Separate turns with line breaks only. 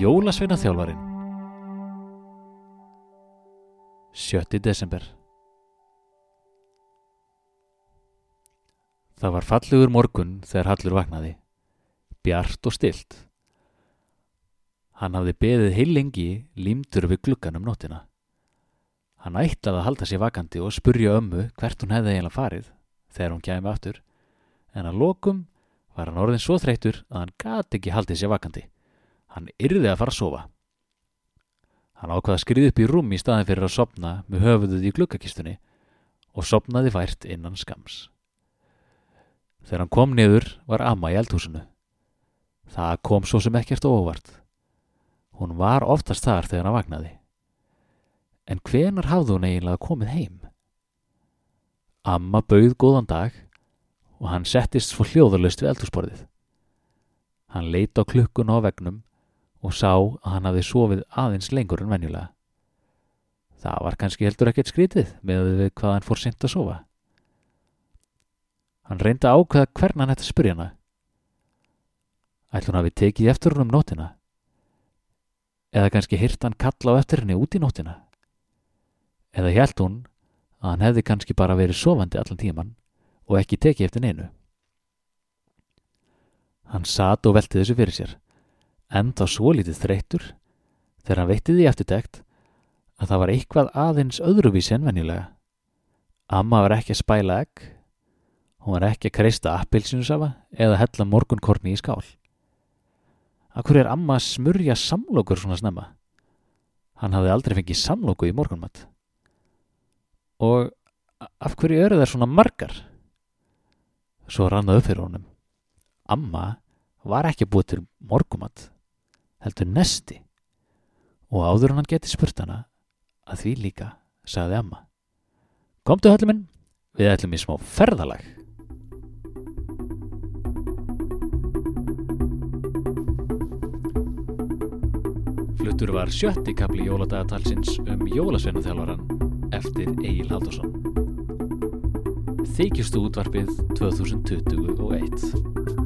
Jólasveina þjálfarin 7. desember Það var fallegur morgun þegar Hallur vaknaði, bjart og stilt. Hann hafði beðið heil lengi límdur við gluggan um nóttina. Hann ætlaði að halda sér vakandi og spurja ömmu hvert hún hefði eiginlega farið þegar hún kæmi aftur, en að lokum var hann orðin svo þreytur að hann gati ekki haldið sér vakandi. Hann yrði að fara að sofa. Hann ákvaði að skriði upp í rúm í staðin fyrir að sopna með höfuðuð í gluggakistunni og sopnaði vært innan skams. Þegar hann kom niður var amma í eldhúsinu. Það kom svo sem ekkert óvart. Hún var oftast þar þegar hann vaknaði. En hvenar hafði hún eiginlega komið heim? Amma bauð góðan dag og hann settist svo hljóðurlust við eldhúsborðið. Hann leita á klukkun á vegnum og sá að hann hafði sofið aðeins lengur en venjulega. Það var kannski heldur ekkert skrítið með við hvað hann fór sent að sofa. Hann reyndi að ákveða hvern hann ætti að spyrja hana. Ætl hún hafi tekið eftir hún um nótina? Eða kannski hirt hann kalla á eftir henni út í nótina? Eða held hún að hann hefði kannski bara verið sofandi allan tíman og ekki tekið eftir neinu? Hann sat og velti þessu fyrir sér, enda svo lítið þreytur þegar hann veitti því eftirtekt að það var eitthvað aðeins öðruvísi en venjulega. Amma var ekki að spæla egg Hún var ekki að kreista appilsinusafa eða hella morgunkorni í skál. Akkur er amma að smurja samlokur svona snemma? Hann hafði aldrei fengið samloku í morgunmatt. Og af hverju eru þær svona margar? Svo rannaði upp fyrir honum. Amma var ekki búið til morgumatt, heldur nesti. Og áður hann geti spurt hana að því líka, sagði amma. Komdu höllum minn, við ætlum í smá ferðalag. Fluttur var sjötti kapli jóladagatalsins um jólasveinaþjálfaran eftir Egil Haldursson. Þykjustu útvarpið 2021